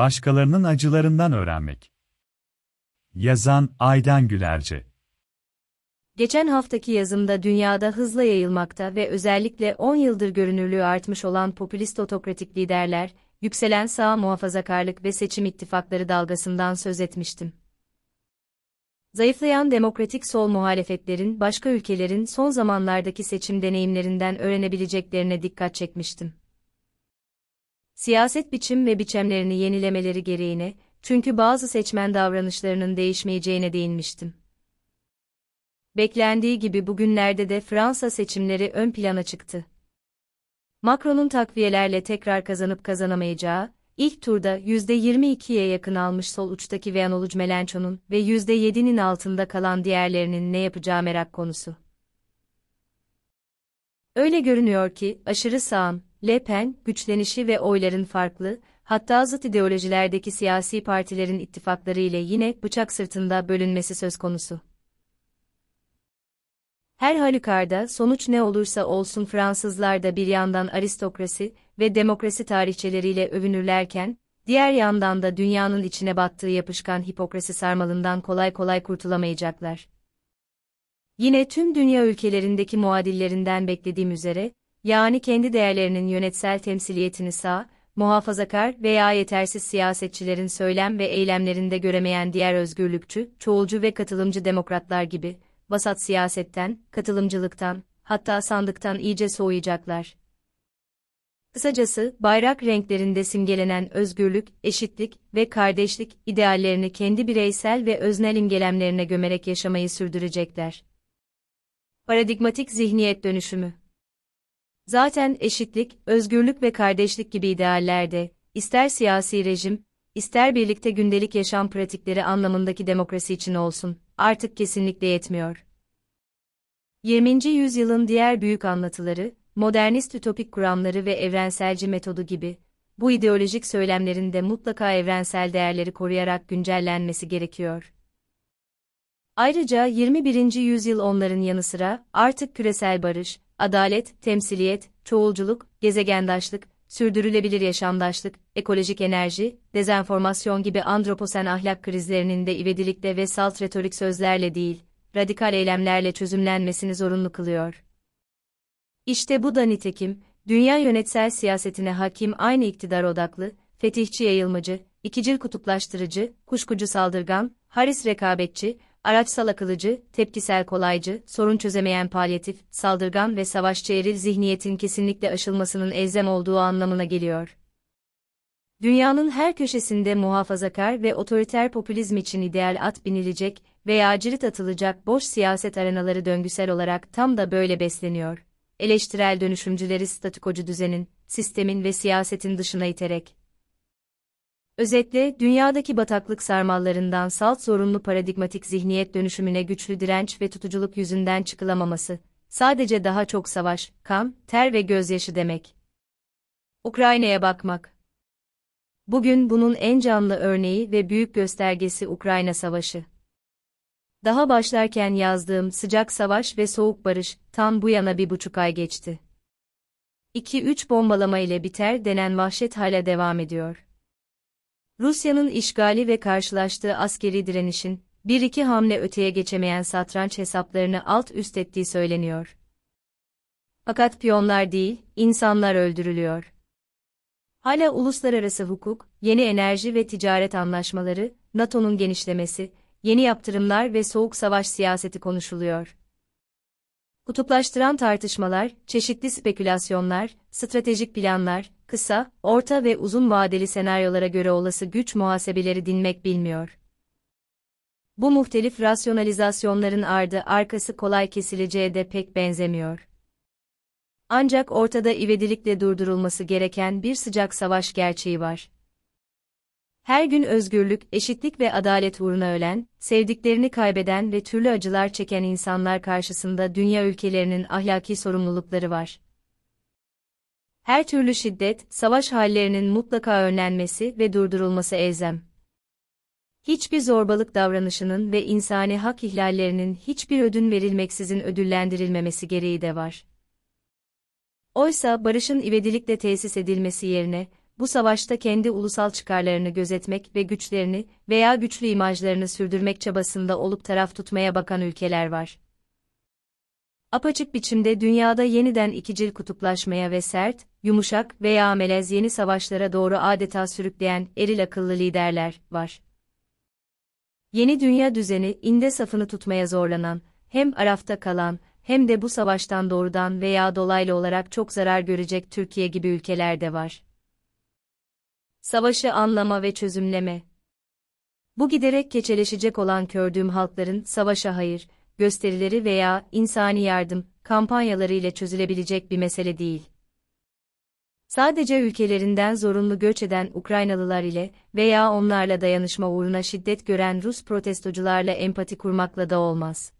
başkalarının acılarından öğrenmek. Yazan Aydan Gülerce Geçen haftaki yazımda dünyada hızla yayılmakta ve özellikle 10 yıldır görünürlüğü artmış olan popülist otokratik liderler, yükselen sağ muhafazakarlık ve seçim ittifakları dalgasından söz etmiştim. Zayıflayan demokratik sol muhalefetlerin başka ülkelerin son zamanlardaki seçim deneyimlerinden öğrenebileceklerine dikkat çekmiştim. Siyaset biçim ve biçemlerini yenilemeleri gereğine, çünkü bazı seçmen davranışlarının değişmeyeceğine değinmiştim. Beklendiği gibi bugünlerde de Fransa seçimleri ön plana çıktı. Macron'un takviyelerle tekrar kazanıp kazanamayacağı, ilk turda %22'ye yakın almış sol uçtaki Jean-Luc Mélenchon'un ve %7'nin altında kalan diğerlerinin ne yapacağı merak konusu. Öyle görünüyor ki, aşırı sağın, Le Pen, güçlenişi ve oyların farklı, hatta zıt ideolojilerdeki siyasi partilerin ittifakları ile yine bıçak sırtında bölünmesi söz konusu. Her halükarda sonuç ne olursa olsun Fransızlar da bir yandan aristokrasi ve demokrasi tarihçeleriyle övünürlerken, diğer yandan da dünyanın içine battığı yapışkan hipokrasi sarmalından kolay kolay kurtulamayacaklar. Yine tüm dünya ülkelerindeki muadillerinden beklediğim üzere, yani kendi değerlerinin yönetsel temsiliyetini sağ, muhafazakar veya yetersiz siyasetçilerin söylem ve eylemlerinde göremeyen diğer özgürlükçü, çoğulcu ve katılımcı demokratlar gibi, vasat siyasetten, katılımcılıktan, hatta sandıktan iyice soğuyacaklar. Kısacası, bayrak renklerinde simgelenen özgürlük, eşitlik ve kardeşlik ideallerini kendi bireysel ve öznel imgelemlerine gömerek yaşamayı sürdürecekler. Paradigmatik zihniyet dönüşümü Zaten eşitlik, özgürlük ve kardeşlik gibi ideallerde, ister siyasi rejim, ister birlikte gündelik yaşam pratikleri anlamındaki demokrasi için olsun, artık kesinlikle yetmiyor. 20. yüzyılın diğer büyük anlatıları, modernist ütopik kuramları ve evrenselci metodu gibi, bu ideolojik söylemlerin de mutlaka evrensel değerleri koruyarak güncellenmesi gerekiyor. Ayrıca 21. yüzyıl onların yanı sıra artık küresel barış, adalet, temsiliyet, çoğulculuk, gezegendaşlık, sürdürülebilir yaşamdaşlık, ekolojik enerji, dezenformasyon gibi androposen ahlak krizlerinin de ivedilikle ve salt retorik sözlerle değil, radikal eylemlerle çözümlenmesini zorunlu kılıyor. İşte bu da nitekim, dünya yönetsel siyasetine hakim aynı iktidar odaklı, fetihçi yayılmacı, ikicil kutuplaştırıcı, kuşkucu saldırgan, haris rekabetçi, araçsal akıllıcı, tepkisel kolaycı, sorun çözemeyen palyatif, saldırgan ve savaşçı eril zihniyetin kesinlikle aşılmasının elzem olduğu anlamına geliyor. Dünyanın her köşesinde muhafazakar ve otoriter popülizm için ideal at binilecek veya cirit atılacak boş siyaset arenaları döngüsel olarak tam da böyle besleniyor. Eleştirel dönüşümcüleri statikocu düzenin, sistemin ve siyasetin dışına iterek, Özetle, dünyadaki bataklık sarmallarından salt zorunlu paradigmatik zihniyet dönüşümüne güçlü direnç ve tutuculuk yüzünden çıkılamaması, sadece daha çok savaş, kan, ter ve gözyaşı demek. Ukrayna'ya bakmak. Bugün bunun en canlı örneği ve büyük göstergesi Ukrayna Savaşı. Daha başlarken yazdığım Sıcak Savaş ve Soğuk Barış, tam bu yana bir buçuk ay geçti. 2-3 bombalama ile biter denen vahşet hala devam ediyor. Rusya'nın işgali ve karşılaştığı askeri direnişin, bir iki hamle öteye geçemeyen satranç hesaplarını alt üst ettiği söyleniyor. Fakat piyonlar değil, insanlar öldürülüyor. Hala uluslararası hukuk, yeni enerji ve ticaret anlaşmaları, NATO'nun genişlemesi, yeni yaptırımlar ve soğuk savaş siyaseti konuşuluyor. Kutuplaştıran tartışmalar, çeşitli spekülasyonlar, stratejik planlar, kısa, orta ve uzun vadeli senaryolara göre olası güç muhasebeleri dinmek bilmiyor. Bu muhtelif rasyonalizasyonların ardı arkası kolay kesileceğe de pek benzemiyor. Ancak ortada ivedilikle durdurulması gereken bir sıcak savaş gerçeği var. Her gün özgürlük, eşitlik ve adalet uğruna ölen, sevdiklerini kaybeden ve türlü acılar çeken insanlar karşısında dünya ülkelerinin ahlaki sorumlulukları var. Her türlü şiddet, savaş hallerinin mutlaka önlenmesi ve durdurulması elzem. Hiçbir zorbalık davranışının ve insani hak ihlallerinin hiçbir ödün verilmeksizin ödüllendirilmemesi gereği de var. Oysa barışın ivedilikle tesis edilmesi yerine, bu savaşta kendi ulusal çıkarlarını gözetmek ve güçlerini veya güçlü imajlarını sürdürmek çabasında olup taraf tutmaya bakan ülkeler var. Apaçık biçimde dünyada yeniden ikicil kutuplaşmaya ve sert, yumuşak veya melez yeni savaşlara doğru adeta sürükleyen eril akıllı liderler var. Yeni dünya düzeni inde safını tutmaya zorlanan, hem arafta kalan, hem de bu savaştan doğrudan veya dolaylı olarak çok zarar görecek Türkiye gibi ülkeler de var. Savaşı anlama ve çözümleme Bu giderek keçeleşecek olan kördüğüm halkların savaşa hayır, gösterileri veya insani yardım kampanyaları ile çözülebilecek bir mesele değil. Sadece ülkelerinden zorunlu göç eden Ukraynalılar ile veya onlarla dayanışma uğruna şiddet gören Rus protestocularla empati kurmakla da olmaz.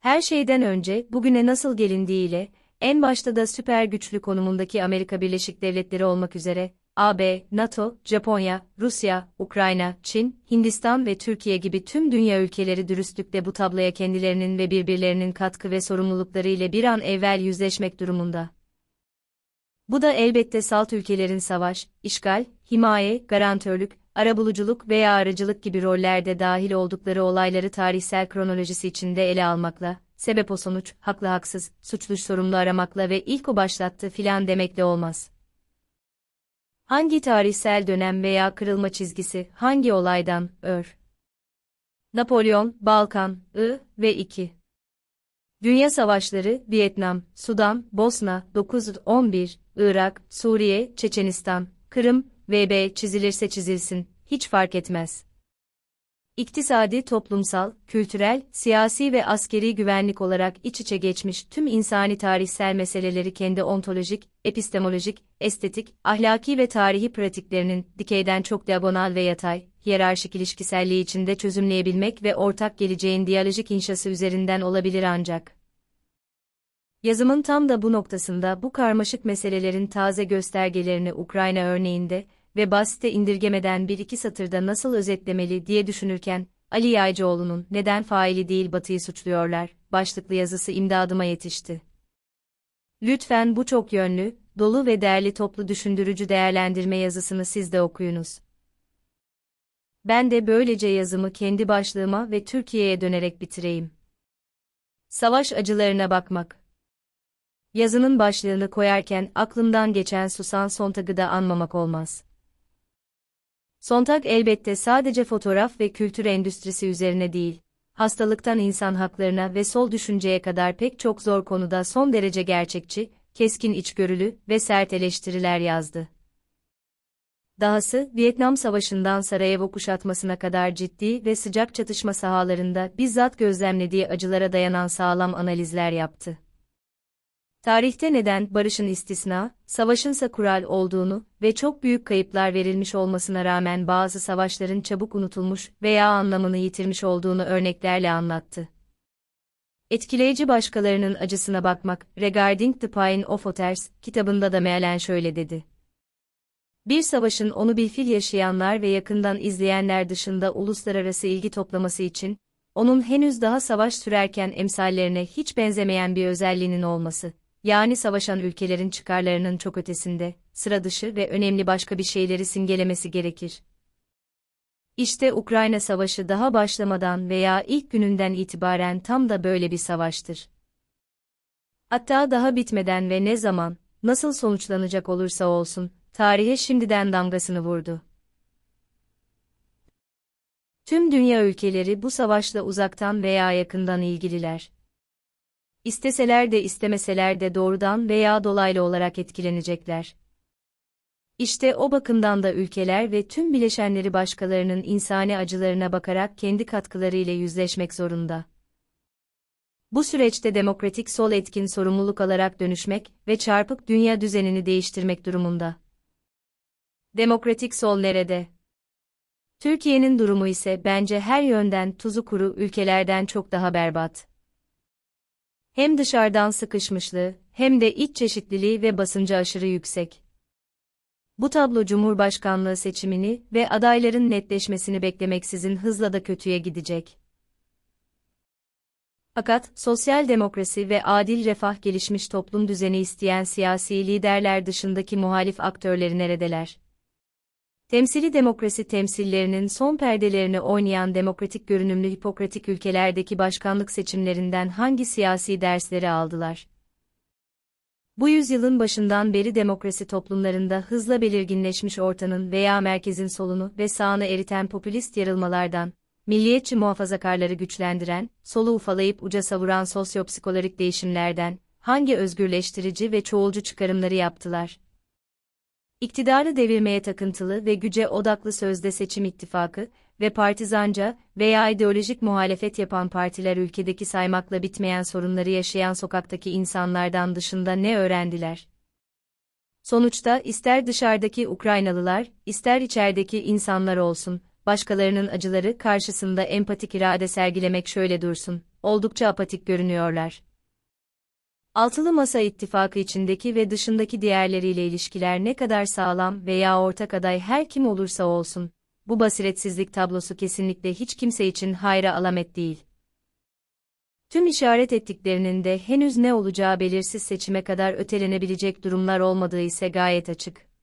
Her şeyden önce bugüne nasıl gelindiğiyle, en başta da süper güçlü konumundaki Amerika Birleşik Devletleri olmak üzere, AB, NATO, Japonya, Rusya, Ukrayna, Çin, Hindistan ve Türkiye gibi tüm dünya ülkeleri dürüstlükle bu tabloya kendilerinin ve birbirlerinin katkı ve sorumlulukları ile bir an evvel yüzleşmek durumunda. Bu da elbette salt ülkelerin savaş, işgal, himaye, garantörlük, arabuluculuk veya aracılık gibi rollerde dahil oldukları olayları tarihsel kronolojisi içinde ele almakla, sebep o sonuç, haklı haksız, suçlu sorumlu aramakla ve ilk o başlattı filan demekle olmaz. Hangi tarihsel dönem veya kırılma çizgisi, hangi olaydan, ör? Napolyon, Balkan, I ve 2. Dünya Savaşları, Vietnam, Sudan, Bosna, 911, Irak, Suriye, Çeçenistan, Kırım, VB çizilirse çizilsin, hiç fark etmez. İktisadi, toplumsal, kültürel, siyasi ve askeri güvenlik olarak iç içe geçmiş tüm insani tarihsel meseleleri kendi ontolojik, epistemolojik, estetik, ahlaki ve tarihi pratiklerinin dikeyden çok diagonal ve yatay, hiyerarşik ilişkiselliği içinde çözümleyebilmek ve ortak geleceğin diyalojik inşası üzerinden olabilir ancak. Yazımın tam da bu noktasında bu karmaşık meselelerin taze göstergelerini Ukrayna örneğinde, ve basite indirgemeden bir iki satırda nasıl özetlemeli diye düşünürken, Ali Yaycıoğlu'nun neden faili değil Batı'yı suçluyorlar, başlıklı yazısı imdadıma yetişti. Lütfen bu çok yönlü, dolu ve değerli toplu düşündürücü değerlendirme yazısını siz de okuyunuz. Ben de böylece yazımı kendi başlığıma ve Türkiye'ye dönerek bitireyim. Savaş acılarına bakmak. Yazının başlığını koyarken aklımdan geçen Susan Sontag'ı da anmamak olmaz. Sontag elbette sadece fotoğraf ve kültür endüstrisi üzerine değil, hastalıktan insan haklarına ve sol düşünceye kadar pek çok zor konuda son derece gerçekçi, keskin içgörülü ve sert eleştiriler yazdı. Dahası, Vietnam Savaşı'ndan Sarajevo kuşatmasına kadar ciddi ve sıcak çatışma sahalarında bizzat gözlemlediği acılara dayanan sağlam analizler yaptı. Tarihte neden barışın istisna, savaşınsa kural olduğunu ve çok büyük kayıplar verilmiş olmasına rağmen bazı savaşların çabuk unutulmuş veya anlamını yitirmiş olduğunu örneklerle anlattı. Etkileyici başkalarının acısına bakmak, Regarding the Pain of Others kitabında da mealen şöyle dedi. Bir savaşın onu bilfil yaşayanlar ve yakından izleyenler dışında uluslararası ilgi toplaması için, onun henüz daha savaş sürerken emsallerine hiç benzemeyen bir özelliğinin olması yani savaşan ülkelerin çıkarlarının çok ötesinde, sıra dışı ve önemli başka bir şeyleri simgelemesi gerekir. İşte Ukrayna Savaşı daha başlamadan veya ilk gününden itibaren tam da böyle bir savaştır. Hatta daha bitmeden ve ne zaman, nasıl sonuçlanacak olursa olsun, tarihe şimdiden damgasını vurdu. Tüm dünya ülkeleri bu savaşla uzaktan veya yakından ilgililer isteseler de istemeseler de doğrudan veya dolaylı olarak etkilenecekler. İşte o bakımdan da ülkeler ve tüm bileşenleri başkalarının insani acılarına bakarak kendi katkılarıyla yüzleşmek zorunda. Bu süreçte demokratik sol etkin sorumluluk alarak dönüşmek ve çarpık dünya düzenini değiştirmek durumunda. Demokratik sol nerede? Türkiye'nin durumu ise bence her yönden tuzu kuru ülkelerden çok daha berbat hem dışarıdan sıkışmışlığı, hem de iç çeşitliliği ve basıncı aşırı yüksek. Bu tablo Cumhurbaşkanlığı seçimini ve adayların netleşmesini beklemeksizin hızla da kötüye gidecek. Fakat, sosyal demokrasi ve adil refah gelişmiş toplum düzeni isteyen siyasi liderler dışındaki muhalif aktörleri neredeler? Temsili demokrasi temsillerinin son perdelerini oynayan demokratik görünümlü hipokratik ülkelerdeki başkanlık seçimlerinden hangi siyasi dersleri aldılar? Bu yüzyılın başından beri demokrasi toplumlarında hızla belirginleşmiş ortanın veya merkezin solunu ve sağını eriten popülist yarılmalardan, milliyetçi muhafazakarları güçlendiren, solu ufalayıp uca savuran sosyopsikolojik değişimlerden, hangi özgürleştirici ve çoğulcu çıkarımları yaptılar? İktidarı devirmeye takıntılı ve güce odaklı sözde seçim ittifakı ve partizanca veya ideolojik muhalefet yapan partiler ülkedeki saymakla bitmeyen sorunları yaşayan sokaktaki insanlardan dışında ne öğrendiler? Sonuçta ister dışarıdaki Ukraynalılar, ister içerideki insanlar olsun, başkalarının acıları karşısında empatik irade sergilemek şöyle dursun, oldukça apatik görünüyorlar. Altılı Masa ittifakı içindeki ve dışındaki diğerleriyle ilişkiler ne kadar sağlam veya ortak aday her kim olursa olsun, bu basiretsizlik tablosu kesinlikle hiç kimse için hayra alamet değil. Tüm işaret ettiklerinin de henüz ne olacağı belirsiz seçime kadar ötelenebilecek durumlar olmadığı ise gayet açık.